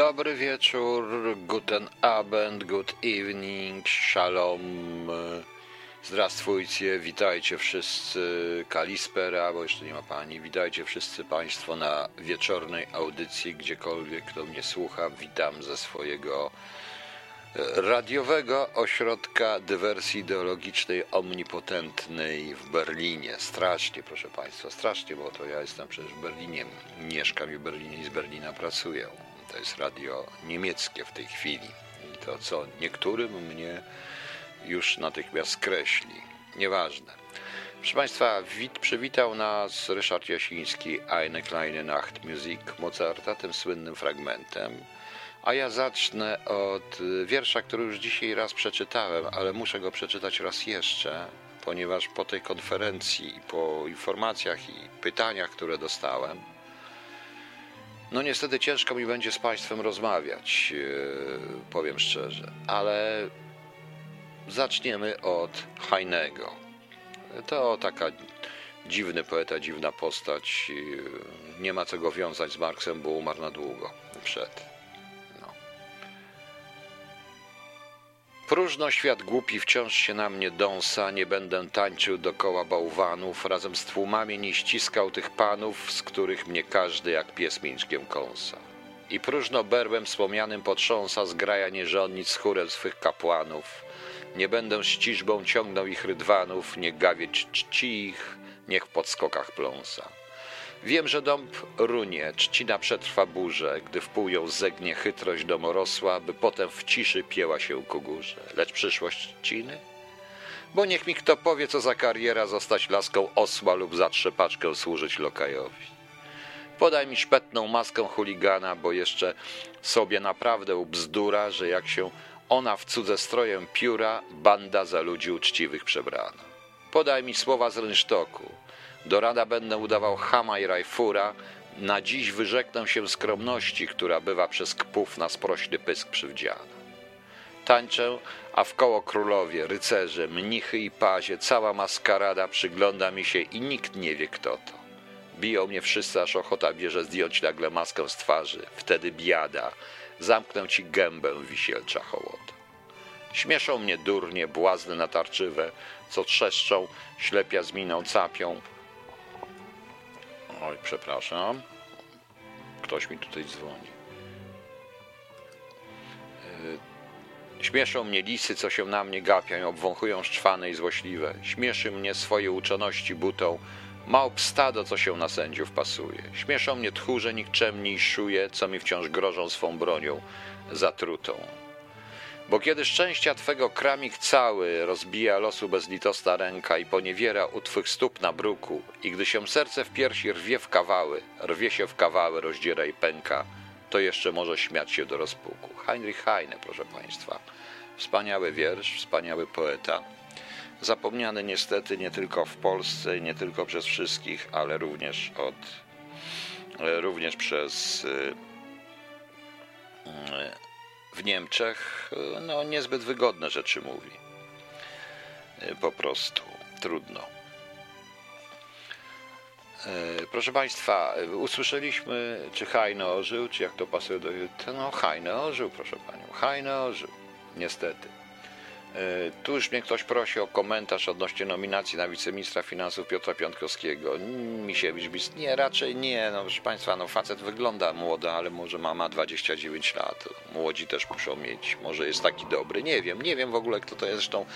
Dobry wieczór, guten Abend, good evening, shalom, zdrastwujcie, witajcie wszyscy, kalispera, bo jeszcze nie ma pani, witajcie wszyscy państwo na wieczornej audycji, gdziekolwiek kto mnie słucha, witam ze swojego e, radiowego ośrodka dywersji ideologicznej omnipotentnej w Berlinie. Strasznie, proszę państwa, strasznie, bo to ja jestem przecież w Berlinie, mieszkam w Berlinie i z Berlina pracuję. To jest radio niemieckie w tej chwili. I to, co niektórym mnie już natychmiast skreśli. Nieważne. Proszę Państwa, wit, przywitał nas Ryszard Jasiński, Eine kleine Nachtmusik Mozarta, tym słynnym fragmentem. A ja zacznę od wiersza, który już dzisiaj raz przeczytałem, ale muszę go przeczytać raz jeszcze, ponieważ po tej konferencji po informacjach i pytaniach, które dostałem, no niestety ciężko mi będzie z Państwem rozmawiać, e, powiem szczerze, ale zaczniemy od Heinego. To taka dziwny poeta, dziwna postać. E, nie ma co go wiązać z Marksem, bo umarł na długo przed. Próżno świat głupi wciąż się na mnie dąsa, nie będę tańczył dokoła bałwanów, razem z tłumami nie ściskał tych panów, z których mnie każdy jak pies mięczkiem kąsa. I próżno berłem wspomnianym potrząsa, zgraja nierządnic chórem swych kapłanów. Nie będę ściżbą ciągnął ich rydwanów, nie gawieć czci ich, niech w podskokach pląsa. Wiem, że dąb runie, trzcina przetrwa burzę, gdy wpół ją zegnie chytrość domorosła, by potem w ciszy pieła się ku górze. Lecz przyszłość trzciny? Bo niech mi kto powie, co za kariera zostać laską osła lub za trzepaczkę służyć lokajowi. Podaj mi szpetną maskę chuligana, bo jeszcze sobie naprawdę ubzdura, że jak się ona w cudze strojem pióra, banda za ludzi uczciwych przebrana. Podaj mi słowa z rynsztoku, do rada będę udawał chama i rajfura, na dziś wyrzeknę się skromności, która bywa przez kpów na sprośny pysk przywdziana. Tańczę, a w koło królowie, rycerze, mnichy i pazie, cała maskarada przygląda mi się i nikt nie wie kto to. Biją mnie wszyscy, aż ochota bierze zdjąć nagle maskę z twarzy. Wtedy biada, zamknę ci gębę, wisielcza hołota. Śmieszą mnie durnie, błazny natarczywe, co trzeszczą, ślepia z miną capią, Oj, przepraszam. Ktoś mi tutaj dzwoni. E, śmieszą mnie lisy, co się na mnie gapią, obwąchują szczwane i złośliwe. Śmieszy mnie swoje uczoności butą, małp stado, co się na sędziów pasuje. Śmieszą mnie tchórze nikczemni i szuje, co mi wciąż grożą swą bronią zatrutą. Bo kiedy szczęścia Twego kramik cały rozbija losu bezlitosna ręka i poniewiera u Twych stóp na bruku, i gdy się serce w piersi rwie w kawały, rwie się w kawały, rozdziera i pęka, to jeszcze może śmiać się do rozpuku. Heinrich Heine, proszę Państwa. Wspaniały wiersz, wspaniały poeta. Zapomniany niestety nie tylko w Polsce, nie tylko przez wszystkich, ale również od, również przez y, y, w Niemczech no, niezbyt wygodne rzeczy mówi. Po prostu trudno. E, proszę Państwa, usłyszeliśmy, czy Hajno ożył, czy jak to pasuje do... No, Hajno ożył, proszę Panią. Hajno ożył, niestety. E, tu już mnie ktoś prosi o komentarz odnośnie nominacji na wiceministra finansów Piotra Piątkowskiego. Misiewicz, bis... nie, raczej nie. No, proszę Państwa, no, facet wygląda młodo, ale może ma, ma 29 lat. Młodzi też muszą mieć. Może jest taki dobry. Nie wiem, nie wiem w ogóle, kto to jest. Zresztą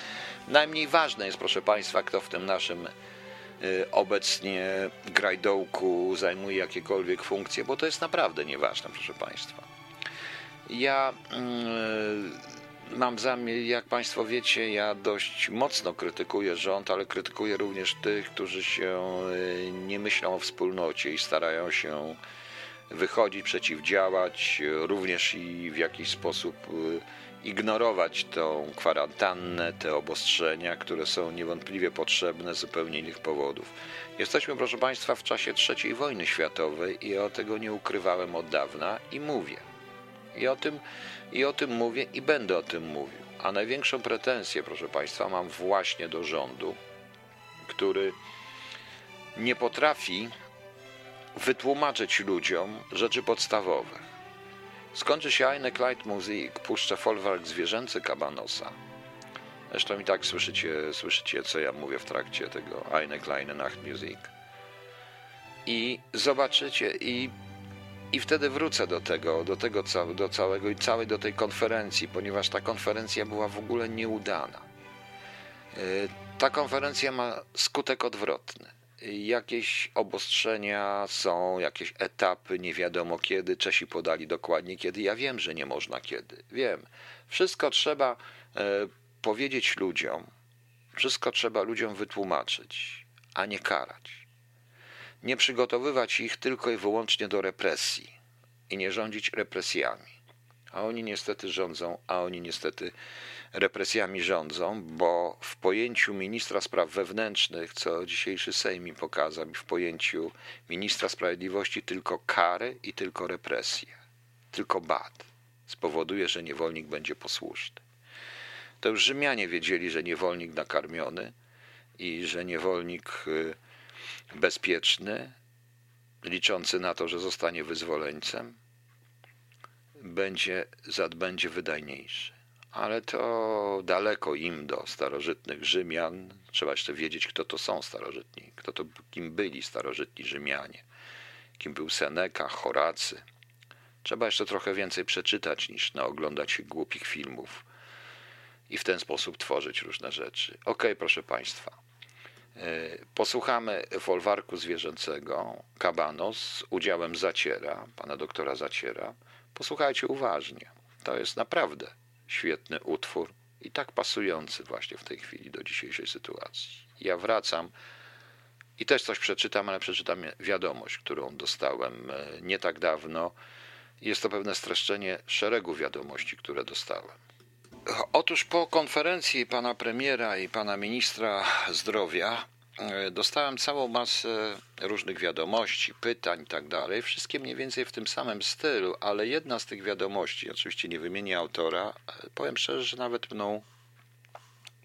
najmniej ważne jest, proszę Państwa, kto w tym naszym y, obecnie grajdołku zajmuje jakiekolwiek funkcje, bo to jest naprawdę nieważne, proszę Państwa. Ja... Yy, mam zamiar, jak Państwo wiecie, ja dość mocno krytykuję rząd, ale krytykuję również tych, którzy się e, nie myślą o wspólnocie i starają się wychodzić, przeciwdziałać, również i w jakiś sposób e, ignorować tą kwarantannę, te obostrzenia, które są niewątpliwie potrzebne z zupełnie innych powodów. Jesteśmy, proszę Państwa, w czasie III wojny światowej i ja tego nie ukrywałem od dawna i mówię. I o tym i o tym mówię i będę o tym mówił. A największą pretensję, proszę Państwa, mam właśnie do rządu, który nie potrafi wytłumaczyć ludziom rzeczy podstawowe. Skończy się Eine Kleid Musik, puszczę folwark zwierzęcy Kabanosa. Zresztą i tak słyszycie, słyszycie, co ja mówię w trakcie tego Eine Kleine Nacht Musik. I zobaczycie, i, i wtedy wrócę do tego, do tego do całego i całej do tej konferencji, ponieważ ta konferencja była w ogóle nieudana. E, ta konferencja ma skutek odwrotny. Jakieś obostrzenia są, jakieś etapy, nie wiadomo kiedy. Czesi podali dokładnie kiedy. Ja wiem, że nie można kiedy. Wiem. Wszystko trzeba e, powiedzieć ludziom, wszystko trzeba ludziom wytłumaczyć, a nie karać. Nie przygotowywać ich tylko i wyłącznie do represji i nie rządzić represjami. A oni niestety rządzą, a oni niestety represjami rządzą, bo w pojęciu ministra spraw wewnętrznych, co dzisiejszy Sejm mi pokazał, w pojęciu ministra sprawiedliwości tylko kary i tylko represje, tylko bat spowoduje, że niewolnik będzie posłuszny. To już Rzymianie wiedzieli, że niewolnik nakarmiony i że niewolnik y, bezpieczny, liczący na to, że zostanie wyzwoleńcem, będzie, będzie wydajniejszy. Ale to daleko im do starożytnych Rzymian. Trzeba jeszcze wiedzieć, kto to są starożytni, kto to, kim byli starożytni Rzymianie, kim był Seneca, Horacy. Trzeba jeszcze trochę więcej przeczytać niż naoglądać się głupich filmów i w ten sposób tworzyć różne rzeczy. Ok, proszę Państwa. E, posłuchamy folwarku zwierzęcego Kabanos z udziałem Zaciera, pana doktora Zaciera. Posłuchajcie uważnie. To jest naprawdę świetny utwór i tak pasujący właśnie w tej chwili do dzisiejszej sytuacji. Ja wracam i też coś przeczytam, ale przeczytam wiadomość, którą dostałem e, nie tak dawno. Jest to pewne streszczenie szeregu wiadomości, które dostałem. Otóż po konferencji pana premiera i pana ministra zdrowia e, dostałem całą masę różnych wiadomości, pytań i tak dalej. Wszystkie mniej więcej w tym samym stylu, ale jedna z tych wiadomości, oczywiście nie wymienię autora, e, powiem szczerze, że nawet mną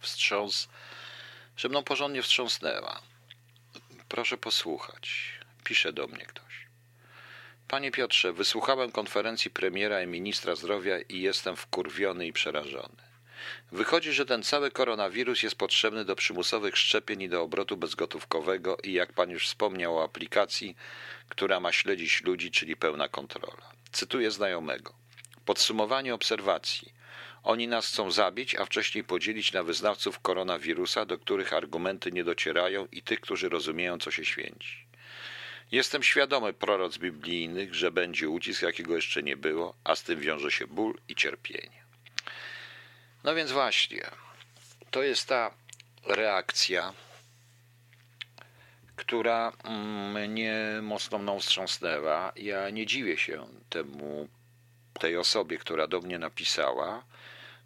wstrząs, że mną porządnie wstrząsnęła. Proszę posłuchać. Pisze do mnie ktoś. Panie Piotrze, wysłuchałem konferencji premiera i ministra zdrowia i jestem wkurwiony i przerażony. Wychodzi, że ten cały koronawirus jest potrzebny do przymusowych szczepień i do obrotu bezgotówkowego i jak pan już wspomniał o aplikacji, która ma śledzić ludzi, czyli pełna kontrola. Cytuję znajomego. Podsumowanie obserwacji. Oni nas chcą zabić, a wcześniej podzielić na wyznawców koronawirusa, do których argumenty nie docierają i tych, którzy rozumieją, co się święci. Jestem świadomy proroc biblijnych, że będzie ucisk, jakiego jeszcze nie było, a z tym wiąże się ból i cierpienie. No więc właśnie, to jest ta reakcja, która mnie mocno mną wstrząsnęła. Ja nie dziwię się temu, tej osobie, która do mnie napisała,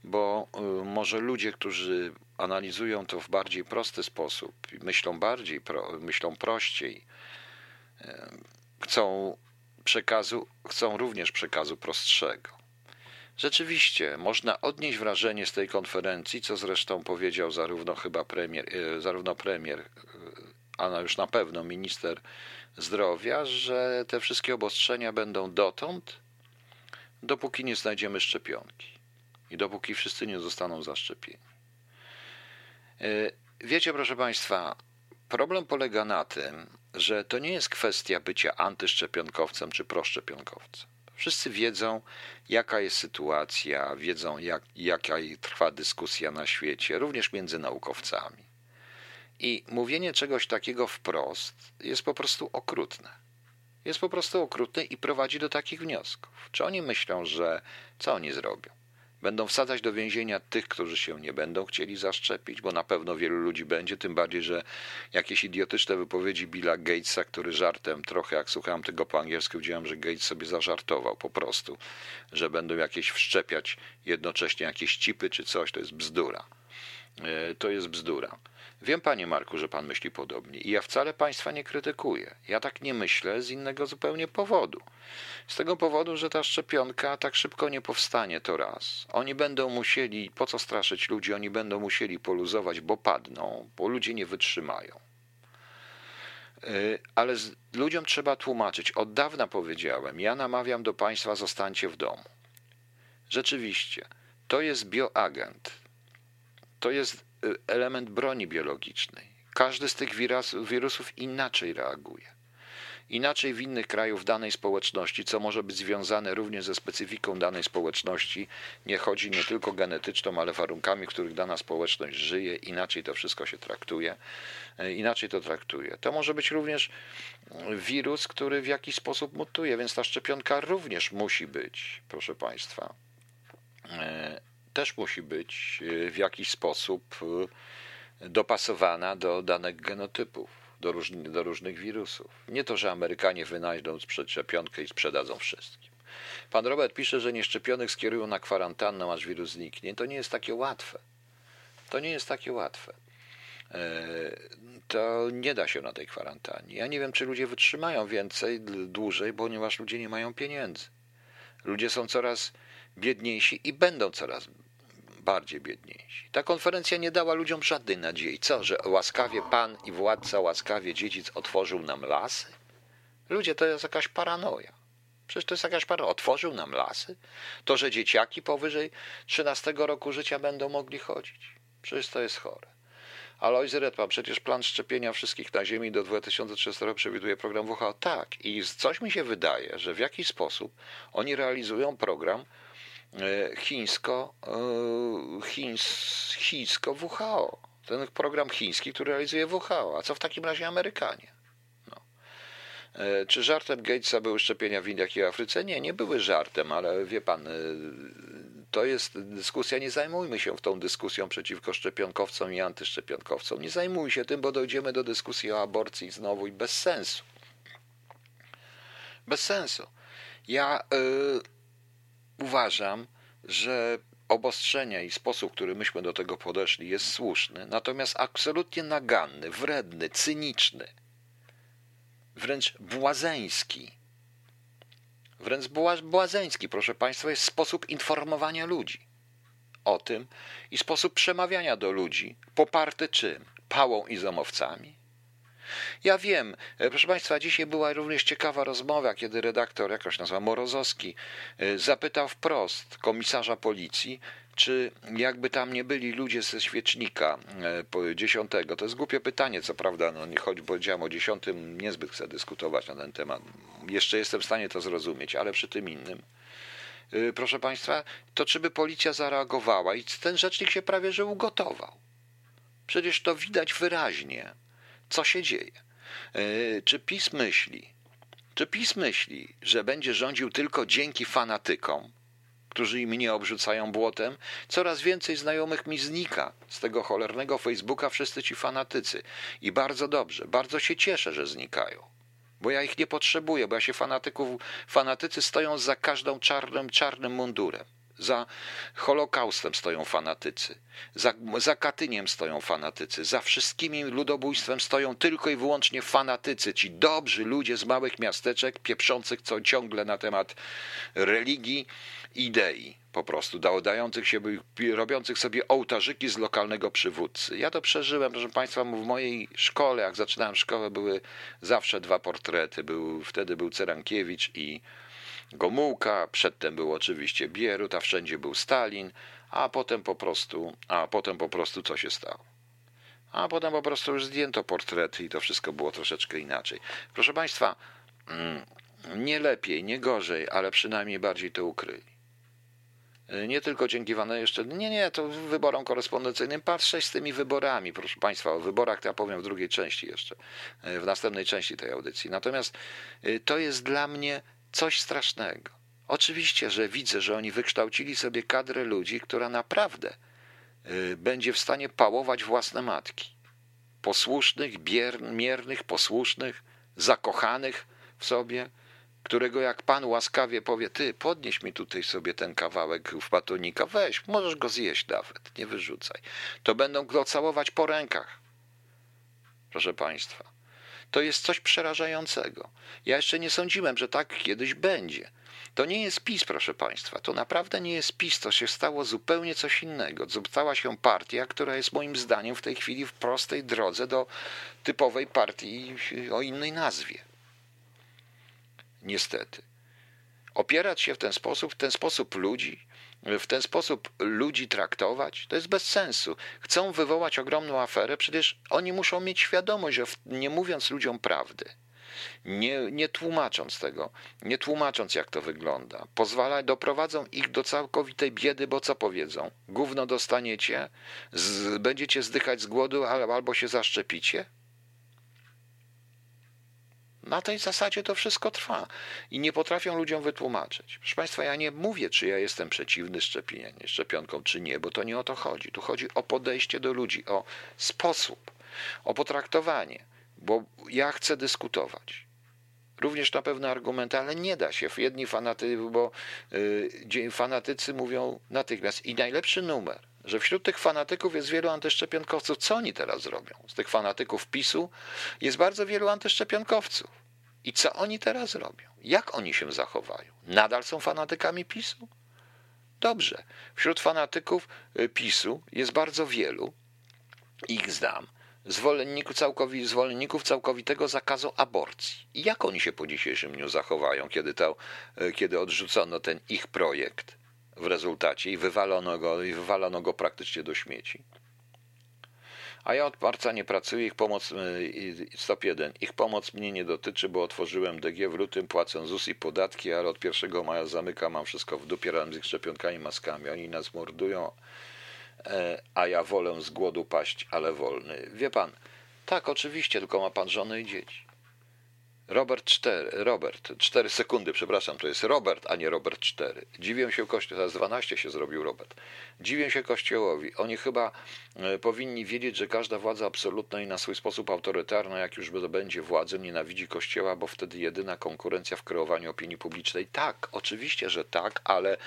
bo y, może ludzie, którzy analizują to w bardziej prosty sposób, myślą bardziej, myślą prościej, chcą przekazu, chcą również przekazu prostszego. Rzeczywiście, można odnieść wrażenie z tej konferencji, co zresztą powiedział zarówno chyba premier, e, zarówno premier, e, a już na pewno minister zdrowia, że te wszystkie obostrzenia będą dotąd, dopóki nie znajdziemy szczepionki i dopóki wszyscy nie zostaną zaszczepieni. E, wiecie, proszę Państwa, problem polega na tym, że to nie jest kwestia bycia antyszczepionkowcem czy proszczepionkowcem. Wszyscy wiedzą, jaka jest sytuacja, wiedzą, jak, jaka trwa dyskusja na świecie, również między naukowcami. I mówienie czegoś takiego wprost jest po prostu okrutne. Jest po prostu okrutne i prowadzi do takich wniosków. Czy oni myślą, że co oni zrobią? Będą wsadzać do więzienia tych, którzy się nie będą chcieli zaszczepić, bo na pewno wielu ludzi będzie, tym bardziej, że jakieś idiotyczne wypowiedzi Billa Gatesa, który żartem trochę, jak słuchałem tego po angielsku, widziałem, że Gates sobie zażartował po prostu, że będą jakieś wszczepiać jednocześnie jakieś cipy czy coś, to jest bzdura. E, to jest bzdura. Wiem, panie Marku, że pan myśli podobnie i ja wcale państwa nie krytykuję. Ja tak nie myślę z innego zupełnie powodu. Z tego powodu, że ta szczepionka tak szybko nie powstanie, to raz. Oni będą musieli, po co straszyć ludzi, oni będą musieli poluzować, bo padną, bo ludzie nie wytrzymają. Y, ale ludziom trzeba tłumaczyć. Od dawna powiedziałem, ja namawiam do Państwa, zostańcie w domu. Rzeczywiście, to jest bioagent. To jest y, element broni biologicznej. Każdy z tych wirusów inaczej reaguje inaczej w innych krajach, w danej społeczności, co może być związane również ze specyfiką danej społeczności. Nie chodzi nie tylko genetyczną, ale warunkami, w których dana społeczność żyje, inaczej to wszystko się traktuje, e, inaczej to traktuje. To może być również wirus, który w jakiś sposób mutuje, więc ta szczepionka również musi być, proszę Państwa, też musi być e, w jakiś sposób dopasowana do danych genotypów do, do różnych wirusów. Nie to, że Amerykanie wynajdą szczepionkę i sprzedadzą wszystkim. Pan Robert pisze, że nieszczepionych skierują na kwarantannę, aż wirus zniknie. To nie jest takie łatwe. To nie jest takie łatwe. E, to nie da się na tej kwarantannie. Ja nie wiem, czy ludzie wytrzymają więcej, dłużej, ponieważ ludzie nie mają pieniędzy. Ludzie są coraz biedniejsi i będą coraz bardziej biedniejsi. Ta konferencja nie dała ludziom żadnej nadziei. Co, że łaskawie Pan i władca, łaskawie dziedzic otworzył nam lasy? Ludzie, to jest jakaś paranoja. Przecież to jest jakaś paranoja. Otworzył nam lasy? To, że dzieciaki powyżej 13 roku życia będą mogli chodzić? Przecież to jest chore. Alois Redman, przecież plan szczepienia wszystkich na Ziemi do 2030 roku przewiduje program WHO. Tak, i coś mi się wydaje, że w jakiś sposób oni realizują program chińsko, e, chińs, chińsko WHO. Ten program chiński, który realizuje WHO. A co w takim razie Amerykanie? No. E, czy żartem Gatesa były szczepienia w Indiach i Afryce? Nie, nie były żartem, ale wie pan, to jest dyskusja, nie zajmujmy się tą dyskusją przeciwko szczepionkowcom i antyszczepionkowcom. Nie zajmuj się tym, bo dojdziemy do dyskusji o aborcji znowu i bez sensu. Bez sensu. Ja... Yy, uważam, że obostrzenia i sposób, który myśmy do tego podeszli, jest słuszny, natomiast absolutnie naganny, wredny, cyniczny, wręcz błazeński. Wręcz błazeński, proszę Państwa, jest sposób informowania ludzi o tym i sposób przemawiania do ludzi, poparty czym? Pałą i zamowcami? Ja wiem, e, proszę Państwa, dzisiaj była również ciekawa rozmowa, kiedy redaktor, jakoś nazywa Morozowski, e, zapytał wprost komisarza policji, czy jakby tam nie byli ludzie ze świecznika e, dziesiątego, to jest głupie pytanie, co prawda, no nie choć powiedziałem o dziesiątym, niezbyt chcę dyskutować na ten temat. Jeszcze jestem w stanie to zrozumieć, ale przy tym innym. Proszę Państwa, to czy by policja zareagowała i ten rzecznik się prawie że ugotował. Przecież to widać wyraźnie co się dzieje. E, czy PiS myśli, czy PiS myśli, że będzie rządził tylko dzięki fanatykom, którzy im nie obrzucają błotem? Coraz więcej znajomych mi znika z tego cholernego Facebooka, wszyscy ci fanatycy. I bardzo dobrze, bardzo się cieszę, że znikają. Bo ja ich nie potrzebuję, bo ja się fanatyków, fanatycy stoją za każdą czarnym, czarnym mundurem. Za Holokaustem stoją fanatycy, za, za Katyniem stoją fanatycy, za wszystkimi ludobójstwem stoją tylko i wyłącznie fanatycy, ci dobrzy ludzie z małych miasteczek, pieprzących co ciągle na temat religii, idei po prostu, dających się, robiących sobie ołtarzyki z lokalnego przywódcy. Ja to przeżyłem, proszę Państwa, w mojej szkole, jak zaczynałem szkołę, były zawsze dwa portrety. Był, wtedy był Cerankiewicz i Gomułka, przedtem był oczywiście Bierut, a wszędzie był Stalin, a potem po prostu, a potem po prostu co się stało? A potem po prostu już zdjęto portrety i to wszystko było troszeczkę inaczej. Proszę Państwa, mm, nie lepiej, nie gorzej, ale przynajmniej bardziej to ukryli. Nie tylko dzięki Wanu jeszcze, nie, nie, to wyborom korespondencyjnym, patrzę z tymi wyborami, proszę Państwa, o wyborach to ja powiem w drugiej części jeszcze, w następnej części tej audycji. Natomiast y, to jest dla mnie coś strasznego. Oczywiście, że widzę, że oni wykształcili sobie kadrę ludzi, która naprawdę y, będzie w stanie pałować własne matki. Posłusznych, miernych, posłusznych, zakochanych w sobie, którego jak pan łaskawie powie, ty podnieś mi tutaj sobie ten kawałek w batonika, weź, możesz go zjeść nawet, nie wyrzucaj. To będą go całować po rękach. Proszę państwa. To jest coś przerażającego. Ja jeszcze nie sądziłem, że tak kiedyś będzie. To nie jest PiS, proszę Państwa. To naprawdę nie jest PiS. To się stało zupełnie coś innego. Stała się partia, która jest moim zdaniem w tej chwili w prostej drodze do typowej partii o innej nazwie. Niestety. Opierać się w ten sposób, w ten sposób ludzi, w ten sposób ludzi traktować, to jest bez sensu. Chcą wywołać ogromną aferę, przecież oni muszą mieć świadomość, że nie mówiąc ludziom prawdy, nie, nie tłumacząc tego, nie tłumacząc jak to wygląda, pozwala, doprowadzą ich do całkowitej biedy, bo co powiedzą? Gówno dostaniecie, z, będziecie zdychać z głodu albo się zaszczepicie? Na tej zasadzie to wszystko trwa i nie potrafią ludziom wytłumaczyć. Proszę Państwa, ja nie mówię, czy ja jestem przeciwny szczepionkom, czy nie, bo to nie o to chodzi. Tu chodzi o podejście do ludzi, o sposób, o potraktowanie, bo ja chcę dyskutować. Również na pewne argumenty, ale nie da się. Jedni fanaty, bo yy, fanatycy mówią natychmiast i najlepszy numer, że wśród tych fanatyków jest wielu antyszczepionkowców. Co oni teraz robią? Z tych fanatyków PiSu jest bardzo wielu antyszczepionkowców. I co oni teraz robią? Jak oni się zachowają? Nadal są fanatykami PiSu? Dobrze. Wśród fanatyków y, PiSu jest bardzo wielu, ich znam, zwolenników, całkowi, zwolenników całkowitego zakazu aborcji. I jak oni się po dzisiejszym dniu zachowają, kiedy, to, y, kiedy odrzucono ten ich projekt? W rezultacie i wywalono go, i wywalono go praktycznie do śmieci. A ja od marca nie pracuję, ich pomoc, y, stop 1, ich pomoc mnie nie dotyczy, bo otworzyłem DG w lutym, płacę ZUS i podatki, ale od 1 maja zamykam, mam wszystko w dupie razem z szczepionkami, maskami. Oni nas mordują, e, a ja wolę z głodu paść, ale wolny. Wie pan, tak, oczywiście, tylko ma pan żonę i dzieci. Robert 4, Robert, 4 sekundy, przepraszam, to jest Robert, a nie Robert 4. Dziwię się Kościołowi, teraz 12 się zrobił Robert. Dziwię się Kościołowi. Oni chyba e, powinni wiedzieć, że każda władza absolutna i na swój sposób autorytarna, jak już będzie władzą, nienawidzi Kościoła, bo wtedy jedyna konkurencja w kreowaniu opinii publicznej. Tak, oczywiście, że tak, ale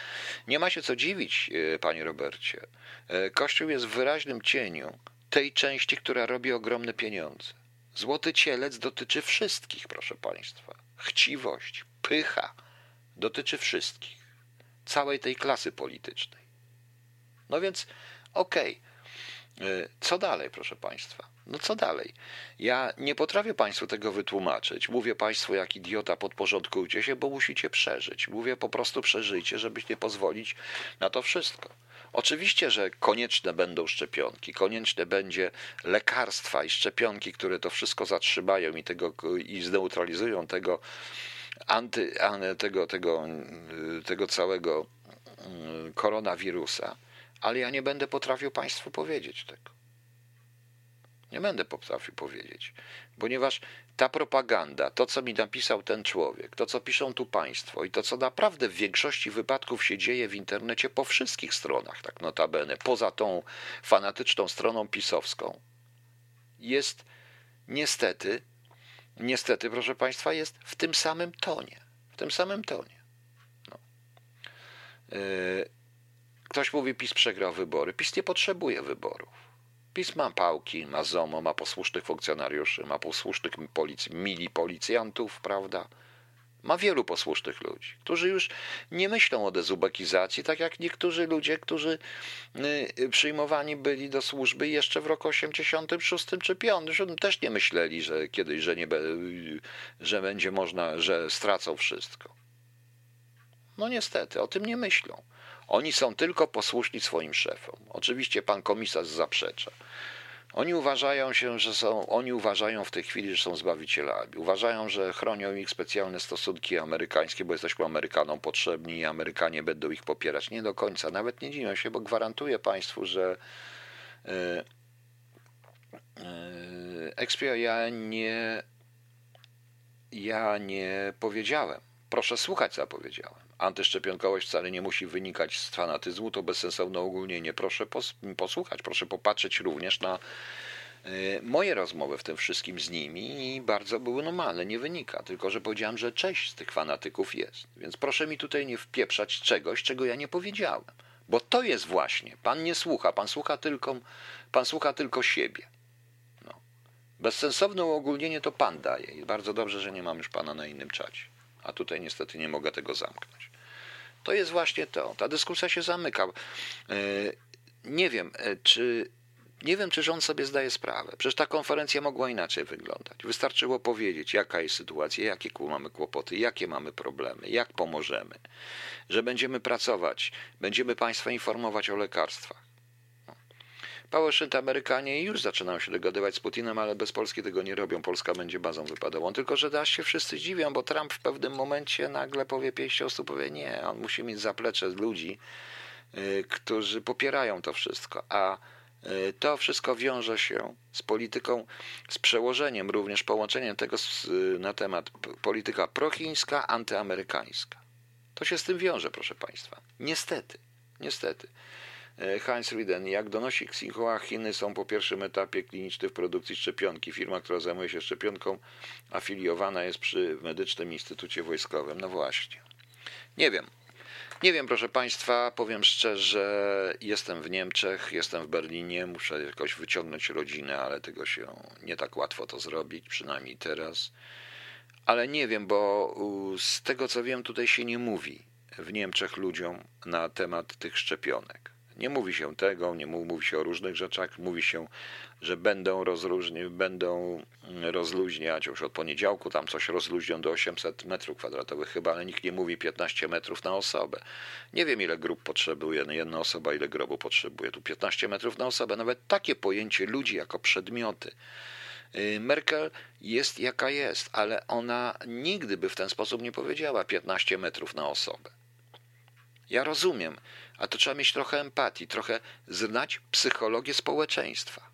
nie ma się co dziwić, e, panie Robercie. E, Kościół jest w wyraźnym cieniu tej części, która robi ogromne pieniądze. Złoty cielec dotyczy wszystkich, proszę Państwa. Chciwość, pycha dotyczy wszystkich. Całej tej klasy politycznej. No więc, okej. Okay. Co dalej, proszę Państwa? No co dalej? Ja nie potrafię Państwu tego wytłumaczyć. Mówię Państwu, jak idiota, podporządkujcie się, bo musicie przeżyć. Mówię po prostu przeżyjcie, żebyście pozwolić na to wszystko. Oczywiście, że konieczne będą szczepionki, konieczne będzie lekarstwa i szczepionki, które to wszystko zatrzymają i, tego, i zneutralizują tego, anty, tego, tego, tego całego mm, koronawirusa, ale ja nie będę potrafił Państwu powiedzieć tego. Nie będę potrafił powiedzieć, ponieważ ta propaganda, to co mi napisał ten człowiek, to co piszą tu państwo i to co naprawdę w większości wypadków się dzieje w internecie po wszystkich stronach, tak notabene, poza tą fanatyczną stroną pisowską, jest niestety, niestety, proszę państwa, jest w tym samym tonie. W tym samym tonie. No. Yy, ktoś mówi, PiS przegrał wybory. PiS nie potrzebuje wyborów. PiS ma pałki, ma ZOMO, ma posłusznych funkcjonariuszy, ma posłusznych polic mili policjantów, prawda? Ma wielu posłusznych ludzi, którzy już nie myślą o dezubekizacji, tak jak niektórzy ludzie, którzy y, przyjmowani byli do służby jeszcze w roku 86 czy 5, też nie myśleli, że kiedyś, że, nie, że będzie można, że stracą wszystko. No niestety, o tym nie myślą. Oni są tylko posłuszni swoim szefom. Oczywiście pan komisarz zaprzecza. Oni uważają się, że są, oni uważają w tej chwili, że są zbawicielami. Uważają, że chronią ich specjalne stosunki amerykańskie, bo jesteśmy Amerykanom potrzebni i Amerykanie będą ich popierać. Nie do końca. Nawet nie dziwią się, bo gwarantuję Państwu, że yy, yy, ja nie ja nie powiedziałem. Proszę słuchać, co ja powiedziałem antyszczepionkowość wcale nie musi wynikać z fanatyzmu, to bezsensowne ogólnienie. Proszę posłuchać, proszę popatrzeć również na e, moje rozmowy w tym wszystkim z nimi i bardzo były normalne, nie wynika, tylko że powiedziałem, że część z tych fanatyków jest. Więc proszę mi tutaj nie wpieprzać czegoś, czego ja nie powiedziałem. Bo to jest właśnie, pan nie słucha, pan słucha tylko, pan słucha tylko siebie. No. Bezsensowne uogólnienie to pan daje i bardzo dobrze, że nie mam już pana na innym czacie. A tutaj niestety nie mogę tego zamknąć. To jest właśnie to. Ta dyskusja się zamyka. E, nie wiem, e, czy nie wiem, czy rząd sobie zdaje sprawę. Przecież ta konferencja mogła inaczej wyglądać. Wystarczyło powiedzieć, jaka jest sytuacja, jakie mamy kłopoty, jakie mamy problemy, jak pomożemy, że będziemy pracować, będziemy Państwa informować o lekarstwach. Pałeszynt Amerykanie już zaczynają się dogadywać z Putinem, ale bez Polski tego nie robią. Polska będzie bazą wypadową. Tylko, że aż się wszyscy dziwią, bo Trump w pewnym momencie nagle powie pięść osób, powie nie, on musi mieć zaplecze ludzi, yy, którzy popierają to wszystko. A yy, to wszystko wiąże się z polityką, z przełożeniem, również połączeniem tego z, yy, na temat polityka prochińska, antyamerykańska. To się z tym wiąże, proszę Państwa. Niestety, niestety. E, Heinz Rieden, jak donosi Xinhua, Chiny są po pierwszym etapie klinicznym w produkcji szczepionki. Firma, która zajmuje się szczepionką, afiliowana jest przy Medycznym Instytucie Wojskowym. No właśnie. Nie wiem. Nie wiem, proszę Państwa, powiem szczerze, jestem w Niemczech, jestem w Berlinie, muszę jakoś wyciągnąć rodzinę, ale tego się nie tak łatwo to zrobić, przynajmniej teraz. Ale nie wiem, bo z tego co wiem, tutaj się nie mówi w Niemczech ludziom na temat tych szczepionek. Nie mówi się tego, nie mówi, się o różnych rzeczach, mówi się, że będą, rozróżni, będą rozluźniać, już od poniedziałku tam coś rozluźnią do 800 metrów kwadratowych chyba, ale nikt nie mówi 15 metrów na osobę. Nie wiem ile grup potrzebuje, jedna osoba ile grobu potrzebuje, tu 15 metrów na osobę, nawet takie pojęcie ludzi jako przedmioty. Y, Merkel jest jaka jest, ale ona nigdy by w ten sposób nie powiedziała 15 metrów na osobę. Ja rozumiem, a to trzeba mieć trochę empatii, trochę znać psychologię społeczeństwa.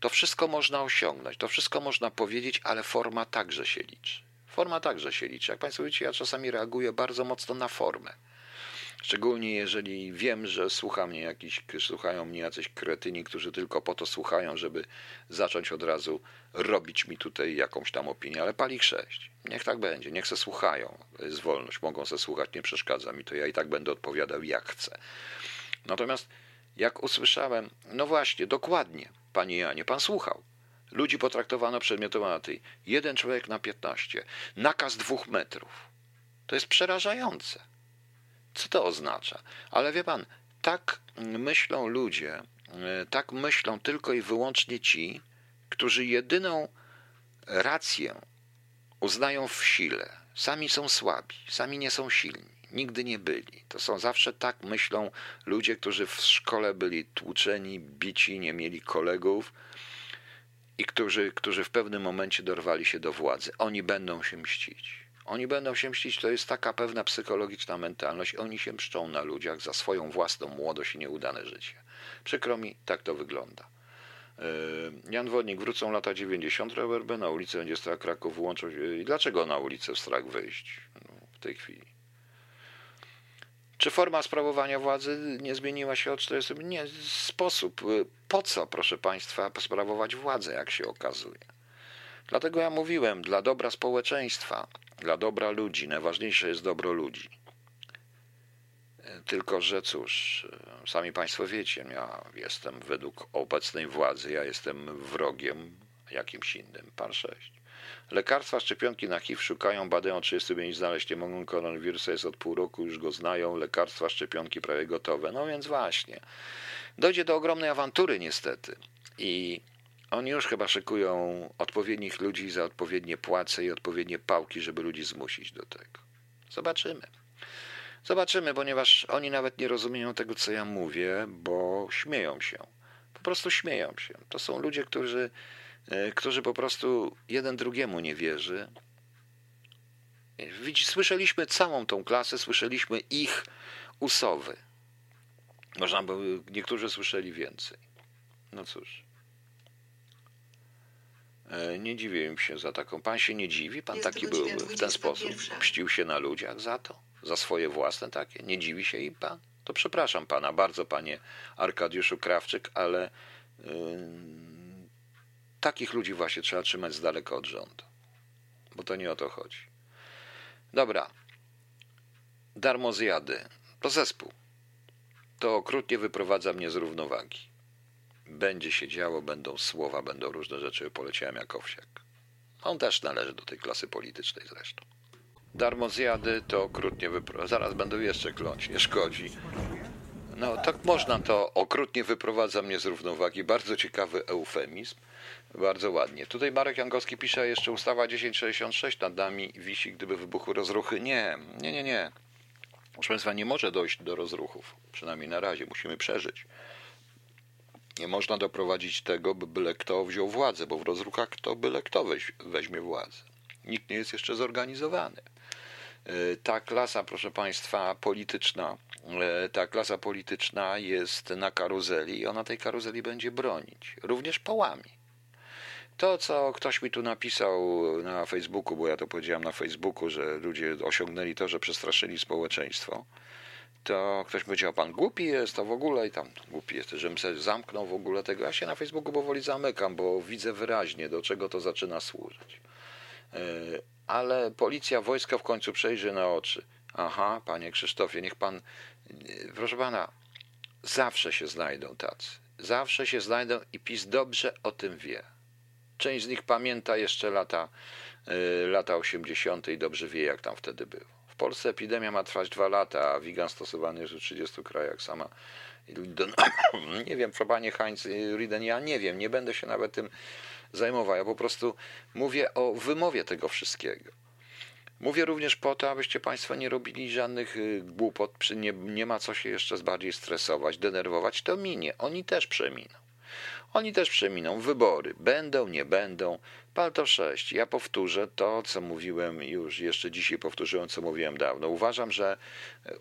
To wszystko można osiągnąć, to wszystko można powiedzieć, ale forma także się liczy. Forma także się liczy. Jak Państwo wiecie, ja czasami reaguję bardzo mocno na formę. Szczególnie jeżeli wiem, że słucha mnie jakiś, słuchają mnie jacyś kretyni, którzy tylko po to słuchają, żeby zacząć od razu robić mi tutaj jakąś tam opinię, ale pali sześć. Niech tak będzie, niech se słuchają. Jest wolność, mogą se słuchać, nie przeszkadza mi to, ja i tak będę odpowiadał jak chcę. Natomiast jak usłyszałem, no właśnie, dokładnie, panie Janie, pan słuchał. Ludzi potraktowano przedmiotowo na tej. Jeden człowiek na piętnaście. Nakaz dwóch metrów. To jest przerażające. Co to oznacza? Ale wie pan, tak myślą ludzie, e, tak myślą tylko i wyłącznie ci, którzy jedyną rację uznają w sile. Sami są słabi, sami nie są silni, nigdy nie byli. To są zawsze tak myślą ludzie, którzy w szkole byli tłuczeni, bici, nie mieli kolegów i którzy, którzy w pewnym momencie dorwali się do władzy. Oni będą się mścić. Oni będą się mścić, to jest taka pewna psychologiczna mentalność. Oni się mszczą na ludziach za swoją własną młodość i nieudane życie. Przykro mi, tak to wygląda. E, Jan Wodnik, wrócą lata 90, Robert B. Na ulicy będzie strach Kraków wyłączył się. I dlaczego na ulicę strach wyjść no, w tej chwili? Czy forma sprawowania władzy nie zmieniła się od 40? Nie, sposób. Po co, proszę Państwa, sprawować władzę, jak się okazuje? Dlatego ja mówiłem, dla dobra społeczeństwa, dla dobra ludzi, najważniejsze jest dobro ludzi. Tylko, że cóż, sami Państwo wiecie, ja jestem według obecnej władzy, ja jestem wrogiem jakimś innym. Pan 6. Lekarstwa, szczepionki na HIV szukają, badają 35 znaleźć nie mogą. Koronawirusa jest od pół roku, już go znają. Lekarstwa, szczepionki prawie gotowe. No więc właśnie. Dojdzie do ogromnej awantury niestety. I oni już chyba szykują odpowiednich ludzi za odpowiednie płace i odpowiednie pałki, żeby ludzi zmusić do tego. Zobaczymy. Zobaczymy, ponieważ oni nawet nie rozumieją tego, co ja mówię, bo śmieją się. Po prostu śmieją się. To są ludzie, którzy, e, którzy po prostu jeden drugiemu nie wierzy. Słyszeliśmy całą tą klasę, słyszeliśmy ich usowy. Można by, niektórzy słyszeli więcej. No cóż. E, nie dziwię się za taką. Pan się nie dziwi? Pan taki był w ten sposób? Mścił się na ludziach za to? Za swoje własne takie? Nie dziwi się im pan? To przepraszam pana bardzo, panie Arkadiuszu Krawczyk, ale yy, takich ludzi właśnie trzeba trzymać z daleka od rządu. Bo to nie o to chodzi. Dobra. Darmo zjady. To zespół. To okrutnie wyprowadza mnie z równowagi. Będzie się działo, będą słowa, będą różne rzeczy. Poleciałem jak owsiak. On też należy do tej klasy politycznej zresztą. Darmo zjady to okrutnie wyprowadza. Zaraz będą jeszcze kląć, nie szkodzi. No tak można to okrutnie wyprowadza mnie z równowagi. Bardzo ciekawy eufemizm. Bardzo ładnie. Tutaj Marek Jankowski pisze jeszcze ustawa 1066 nad nami wisi, gdyby wybuchły rozruchy. Nie, nie, nie, nie. Proszę Państwa, nie może dojść do rozruchów. Przynajmniej na razie. Musimy przeżyć. Nie można doprowadzić tego, by byle kto wziął władzę, bo w rozruchach to byle kto weź, weźmie władzę. Nikt nie jest jeszcze zorganizowany. E, ta klasa, proszę Państwa, polityczna, e, ta klasa polityczna jest na karuzeli i ona tej karuzeli będzie bronić, również pałami. To, co ktoś mi tu napisał na Facebooku, bo ja to powiedziałem na Facebooku, że ludzie osiągnęli to, że przestraszyli społeczeństwo, to ktoś powiedział, pan głupi jest, to w ogóle i tam głupi jest, żebym sobie zamknął w ogóle tego. Ja się na Facebooku powoli zamykam, bo widzę wyraźnie, do czego to zaczyna służyć. E, ale policja, wojsko w końcu przejrzy na oczy. Aha, panie Krzysztofie, niech pan, proszę pana, zawsze się znajdą tacy. Zawsze się znajdą i PiS dobrze o tym wie. Część z nich pamięta jeszcze lata, y, lata 80. i dobrze wie, jak tam wtedy było. W Polsce epidemia ma trwać dwa lata, a wigan stosowany jest w 30 krajach. Sama nie wiem, panie Heinz Riden, ja nie wiem, nie będę się nawet tym zajmował. Ja po prostu mówię o wymowie tego wszystkiego. Mówię również po to, abyście Państwo nie robili żadnych y, głupot, nie, nie ma co się jeszcze bardziej stresować, denerwować, to minie. Oni też przeminą. Oni też przeminą. Wybory będą, nie będą. Palto 6. Ja powtórzę to, co mówiłem już, jeszcze dzisiaj powtórzyłem, co mówiłem dawno. Uważam, że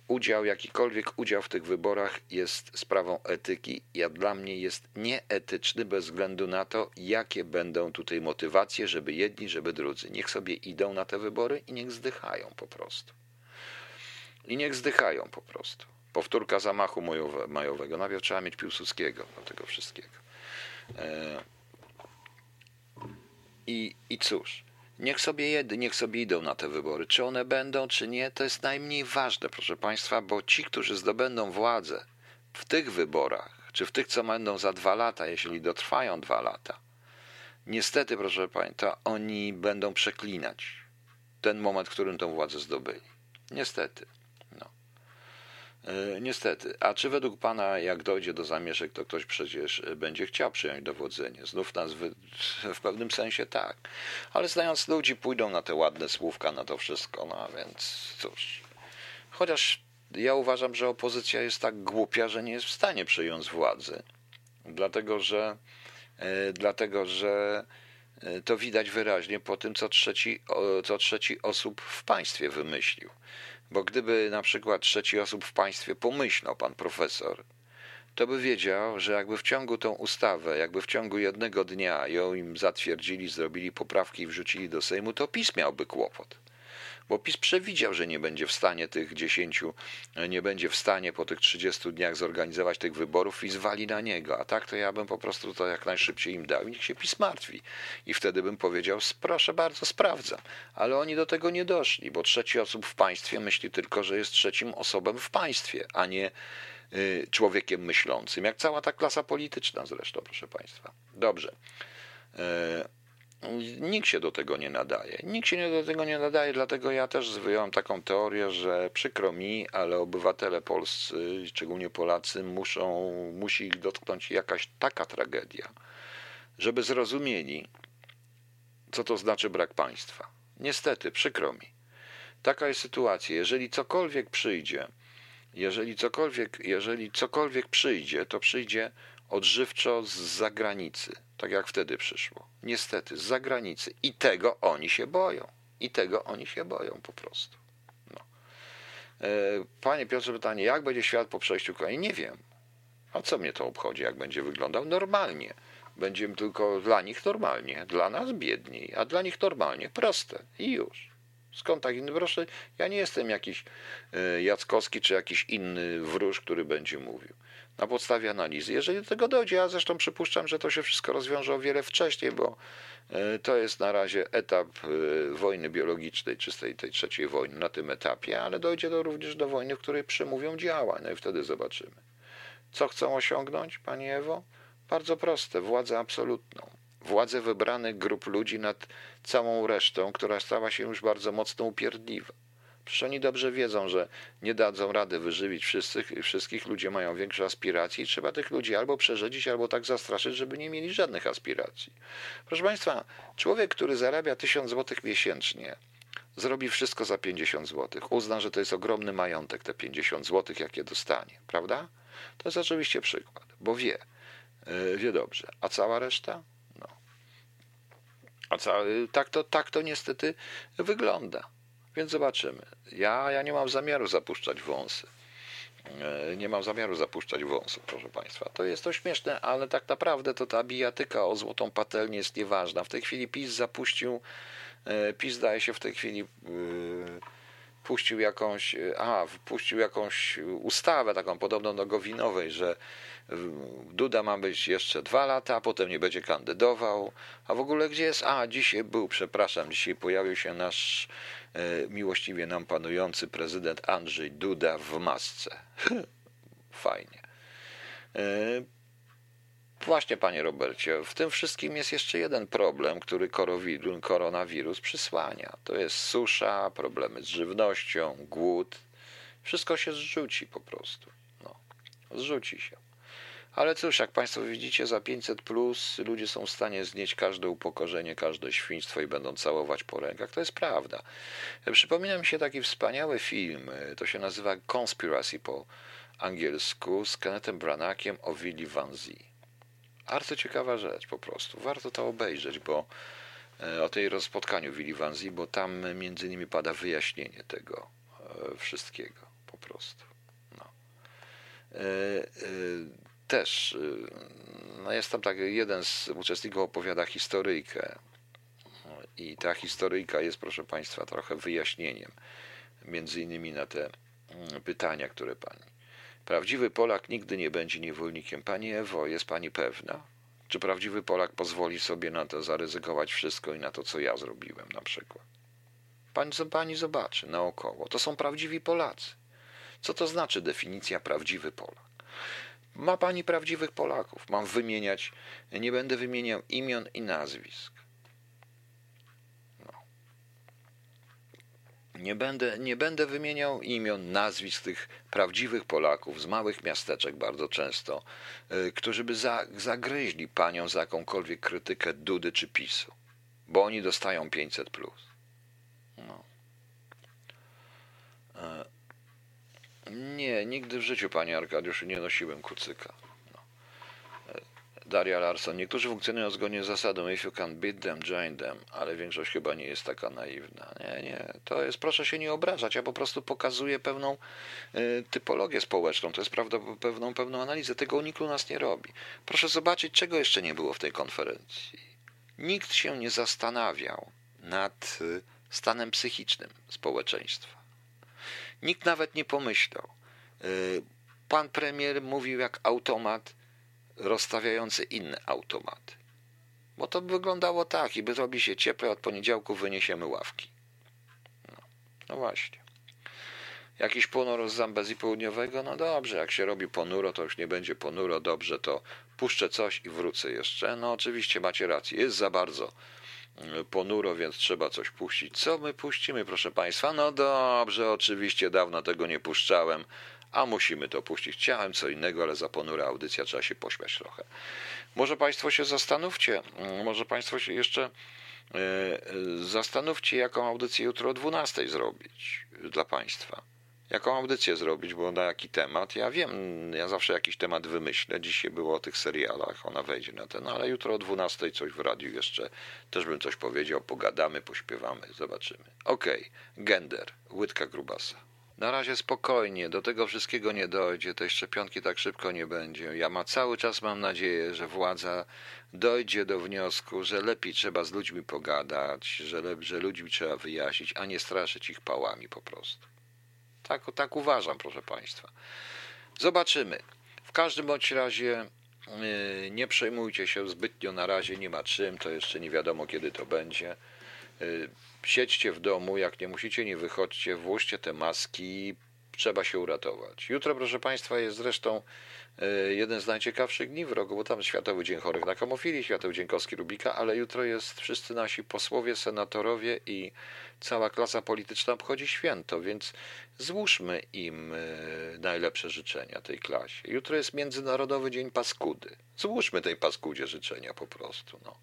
udział, jakikolwiek udział w tych wyborach jest sprawą etyki. Ja dla mnie jest nieetyczny bez względu na to, jakie będą tutaj motywacje, żeby jedni, żeby drudzy. Niech sobie idą na te wybory i niech zdychają po prostu. I niech zdychają po prostu. Powtórka zamachu majowego. Najpierw trzeba mieć Piłsudskiego do tego wszystkiego. E, I, I cóż, niech sobie jedy, niech sobie idą na te wybory. Czy one będą, czy nie, to jest najmniej ważne, proszę Państwa, bo ci, którzy zdobędą władzę w tych wyborach, czy w tych, co będą za dwa lata, jeśli dotrwają dwa lata, niestety, proszę Państwa, oni będą przeklinać ten moment, w którym tą władzę zdobyli. Niestety. E, niestety. A czy według Pana, jak dojdzie do zamieszek, to ktoś przecież będzie chciał przyjąć dowodzenie? Znów nas w, w pewnym sensie tak. Ale znając ludzi, pójdą na te ładne słówka, na to wszystko. No więc cóż. Chociaż ja uważam, że opozycja jest tak głupia, że nie jest w stanie przyjąć władzy. Dlatego, że, e, dlatego, że e, to widać wyraźnie po tym, co trzeci, co trzeci osób w państwie wymyślił. Bo gdyby na przykład trzeci osób w państwie pomyślał pan profesor, to by wiedział, że jakby w ciągu tą ustawę, jakby w ciągu jednego dnia ją im zatwierdzili, zrobili poprawki i wrzucili do Sejmu, to PiS miałby kłopot bo PiS przewidział, że nie będzie w stanie tych 10, nie będzie w stanie po tych 30 dniach zorganizować tych wyborów i zwali na niego. A tak to ja bym po prostu to jak najszybciej im dał i niech się PiS martwi. I wtedy bym powiedział, proszę bardzo, sprawdzam. Ale oni do tego nie doszli, bo trzeci osób w państwie myśli tylko, że jest trzecim osobem w państwie, a nie y, człowiekiem myślącym, jak cała ta klasa polityczna zresztą, proszę Państwa. Dobrze. Y, Nikt się do tego nie nadaje. Nikt się do tego nie nadaje, dlatego ja też wyjąłem taką teorię, że przykro mi, ale obywatele polscy, szczególnie Polacy, muszą, musi ich dotknąć jakaś taka tragedia, żeby zrozumieli, co to znaczy brak państwa. Niestety, przykro mi. Taka jest sytuacja. Jeżeli cokolwiek przyjdzie, jeżeli cokolwiek, jeżeli cokolwiek przyjdzie, to przyjdzie odżywczo z zagranicy tak jak wtedy przyszło. Niestety, z zagranicy. I tego oni się boją. I tego oni się boją po prostu. No. E, panie Piotrze, pytanie, jak będzie świat po przejściu kolei? Nie wiem. A co mnie to obchodzi, jak będzie wyglądał? Normalnie. Będzie tylko dla nich normalnie, dla nas biedniej, a dla nich normalnie. Proste. I już. Skąd tak inny? Proszę, ja nie jestem jakiś e, Jackowski czy jakiś inny wróż, który będzie mówił na podstawie analizy. Jeżeli do tego dojdzie, ja zresztą przypuszczam, że to się wszystko rozwiąże o wiele wcześniej, bo e, to jest na razie etap e, wojny biologicznej, czystej tej trzeciej wojny na tym etapie, ale dojdzie to również do wojny, w której przemówią działa, no i wtedy zobaczymy. Co chcą osiągnąć, Pani Ewo? Bardzo proste, władzę absolutną. Władzę wybranych grup ludzi nad całą resztą, która stała się już bardzo mocno upierdliwa. Przecież oni dobrze wiedzą, że nie dadzą rady wyżywić wszystkich, wszystkich ludzie mają większe aspiracje i trzeba tych ludzi albo przerzedzić, albo tak zastraszyć, żeby nie mieli żadnych aspiracji. Proszę Państwa, człowiek, który zarabia 1000 zł miesięcznie, zrobi wszystko za 50 zł. Uzna, że to jest ogromny majątek, te 50 zł, jakie dostanie, prawda? To jest oczywiście przykład, bo wie, yy, wie dobrze. A cała reszta? No. A cały, tak, to, tak to niestety wygląda. Więc zobaczymy. Ja, ja nie mam zamiaru zapuszczać wąsy. E, nie mam zamiaru zapuszczać wąsów, proszę Państwa. To jest to śmieszne, ale tak naprawdę to ta bijatyka o złotą patelnię jest nieważna. W tej chwili PiS zapuścił, e, PiS daje się w tej chwili e, puścił jakąś, a, puścił jakąś ustawę taką podobną do Gowinowej, że Duda ma być jeszcze dwa lata, a potem nie będzie kandydował. A w ogóle gdzie jest? A, dzisiaj był, przepraszam, dzisiaj pojawił się nasz miłościwie nam panujący prezydent Andrzej Duda w masce. Fajnie. E, właśnie, panie Robercie, w tym wszystkim jest jeszcze jeden problem, który koronawirus przysłania. To jest susza, problemy z żywnością, głód. Wszystko się zrzuci po prostu. No, zrzuci się. Ale cóż, jak Państwo widzicie, za 500 plus ludzie są w stanie znieść każde upokorzenie, każde świństwo i będą całować po rękach. To jest prawda. Przypomina mi się taki wspaniały film, to się nazywa Conspiracy po angielsku, z Kennethem Branakiem o Willy Van Zee. Bardzo ciekawa rzecz po prostu. Warto to obejrzeć, bo e, o tej rozpotkaniu Willy Van Zee, bo tam między innymi pada wyjaśnienie tego e, wszystkiego po prostu. No. E, też, y, no jest tam tak, jeden z uczestników opowiada historyjkę i ta historyjka jest, proszę Państwa, trochę wyjaśnieniem, między innymi na te mm, pytania, które Pani. Prawdziwy Polak nigdy nie będzie niewolnikiem. Pani Ewo, jest Pani pewna? Czy prawdziwy Polak pozwoli sobie na to zaryzykować wszystko i na to, co ja zrobiłem na przykład? Pani, pani zobaczy naokoło. To są prawdziwi Polacy. Co to znaczy definicja prawdziwy Polak? Ma pani prawdziwych Polaków. Mam wymieniać, nie będę wymieniał imion i nazwisk. No. Nie będę, nie będę wymieniał imion, nazwisk tych prawdziwych Polaków z małych miasteczek bardzo często, yy, którzy by za, zagryźli panią za jakąkolwiek krytykę Dudy czy PiSu, bo oni dostają 500 plus. No. Nie, nigdy w życiu, panie Arkadiuszu, nie nosiłem kucyka. No. E, Daria Larson. Niektórzy funkcjonują zgodnie z zasadą if you can beat them, join them, ale większość chyba nie jest taka naiwna. Nie, nie, to jest, proszę się nie obrażać, ja po prostu pokazuję pewną y, typologię społeczną, to jest prawda, pewną, pewną analizę. Tego nikt u nas nie robi. Proszę zobaczyć, czego jeszcze nie było w tej konferencji. Nikt się nie zastanawiał nad y, stanem psychicznym społeczeństwa. Nikt nawet nie pomyślał. Y, pan premier mówił jak automat rozstawiający inne automaty. Bo to by wyglądało tak, i by robi się cieplej, od poniedziałku wyniesiemy ławki. No, no właśnie. Jakiś ponuro z Zambezji Południowego? No dobrze, jak się robi ponuro, to już nie będzie ponuro, dobrze, to puszczę coś i wrócę jeszcze. No oczywiście macie rację, jest za bardzo ponuro, więc trzeba coś puścić. Co my puścimy, proszę Państwa? No dobrze, oczywiście dawno tego nie puszczałem, a musimy to puścić. Chciałem co innego, ale za ponura audycja trzeba się pośmiać trochę. Może Państwo się zastanówcie, może Państwo się jeszcze e, zastanówcie, jaką audycję jutro o 12 zrobić dla Państwa jaką audycję zrobić, bo na jaki temat. Ja wiem, ja zawsze jakiś temat wymyślę. Dzisiaj było o tych serialach, ona wejdzie na ten, ale jutro o 12 coś w radiu jeszcze też bym coś powiedział, pogadamy, pośpiewamy, zobaczymy. Okej, okay. gender, łydka grubasa. Na razie spokojnie, do tego wszystkiego nie dojdzie, tej szczepionki tak szybko nie będzie. Ja ma cały czas mam nadzieję, że władza dojdzie do wniosku, że lepiej trzeba z ludźmi pogadać, że, że ludźmi trzeba wyjaśnić, a nie straszyć ich pałami po prostu. Tak, tak uważam, proszę Państwa. Zobaczymy. W każdym bądź razie yy, nie przejmujcie się zbytnio na razie, nie ma czym, to jeszcze nie wiadomo kiedy to będzie. Yy, siedźcie w domu, jak nie musicie, nie wychodźcie, włóżcie te maski, trzeba się uratować. Jutro, proszę Państwa, jest zresztą jeden z najciekawszych dni w roku, bo tam Światowy Dzień Chorych na Homofilii, Światowy Dzień Kostki Rubika, ale jutro jest wszyscy nasi posłowie, senatorowie i cała klasa polityczna obchodzi święto, więc złóżmy im e, najlepsze życzenia tej klasie. Jutro jest Międzynarodowy Dzień Paskudy. Złóżmy tej paskudzie życzenia po prostu. No.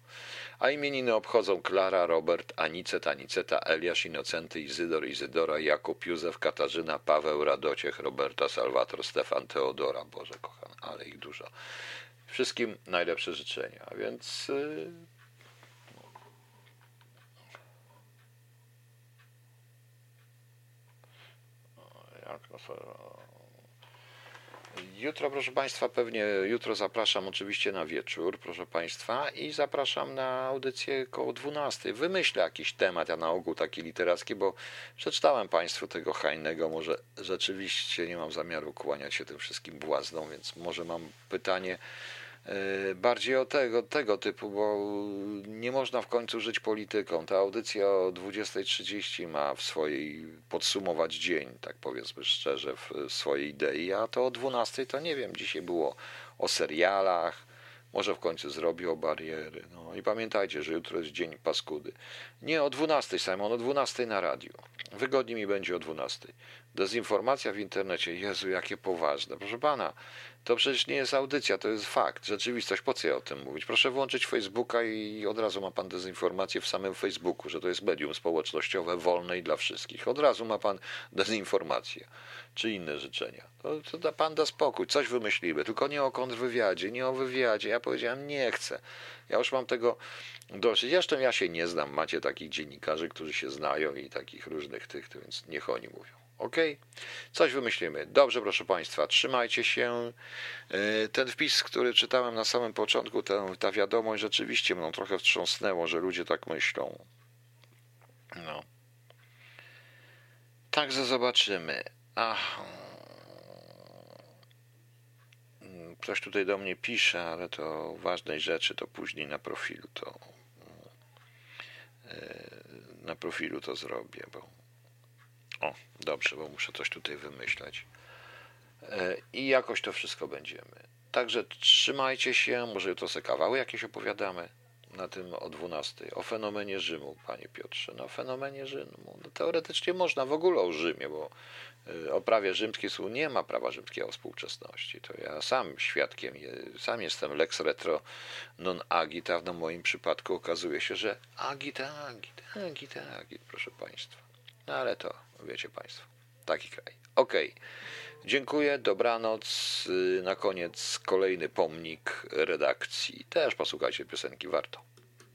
A imieniny obchodzą Klara, Robert, Anicet, Aniceta, Eliasz, Inocenty, Izydor, Izydora, Jakub, Józef, Katarzyna, Paweł, Radociech, Roberta, Salwator, Stefan, Teodora. Boże kochany, ale ich dużo. Wszystkim najlepsze życzenia, więc... Yy... Jak no, Jutro, proszę Państwa, pewnie jutro zapraszam oczywiście na wieczór, proszę Państwa, i zapraszam na audycję koło 12. Wymyślę jakiś temat, ja na ogół taki literacki, bo przeczytałem Państwu tego Hajnego, może rzeczywiście nie mam zamiaru kłaniać się tym wszystkim błaznom, więc może mam pytanie bardziej o tego, tego typu, bo nie można w końcu żyć polityką. Ta audycja o 20.30 ma w swojej podsumować dzień, tak powiedzmy szczerze, w swojej idei, a to o 12.00 to nie wiem, dzisiaj było o serialach, może w końcu zrobi o bariery. No i pamiętajcie, że jutro jest dzień paskudy. Nie o 12, Simon, o 12 na radiu. Wygodnie mi będzie o 12. Dezinformacja w internecie, Jezu, jakie poważne. Proszę pana, to przecież nie jest audycja, to jest fakt, rzeczywistość. Po co ja o tym mówić? Proszę włączyć Facebooka i od razu ma pan dezinformację w samym Facebooku, że to jest medium społecznościowe, wolne i dla wszystkich. Od razu ma pan dezinformację czy inne życzenia. To, to da pan da spokój, coś wymyślimy, tylko nie o kontrwywiadzie, nie o wywiadzie. Ja powiedziałem, nie chcę. Ja już mam tego dosyć. Zresztą ja się nie znam. Macie takich dziennikarzy, którzy się znają i takich różnych tych, więc niech oni mówią. Ok? Coś wymyślimy. Dobrze, proszę Państwa, trzymajcie się. E, ten wpis, który czytałem na samym początku, ta, ta wiadomość rzeczywiście mną trochę wstrząsnęło, że ludzie tak myślą. No. Także zobaczymy. Ach. Ktoś tutaj do mnie pisze, ale to ważnej rzeczy to później na profilu to e, na profilu to zrobię, bo o, dobrze, bo muszę coś tutaj wymyśleć. E, I jakoś to wszystko będziemy. Także trzymajcie się, może jutro sobie kawały jakieś opowiadamy na tym o 12. O fenomenie Rzymu, panie Piotrze. No, o fenomenie Rzymu. No, teoretycznie można w ogóle o Rzymie, bo o prawie rzymskim słów nie ma prawa rzymskiego współczesności. To ja sam świadkiem, sam jestem lex retro non agit, a w moim przypadku okazuje się, że agit, agit, agit, agit, proszę państwa. No ale to wiecie Państwo, taki kraj. Okej, okay. dziękuję, dobranoc. Na koniec kolejny pomnik redakcji. Też posłuchajcie piosenki, warto.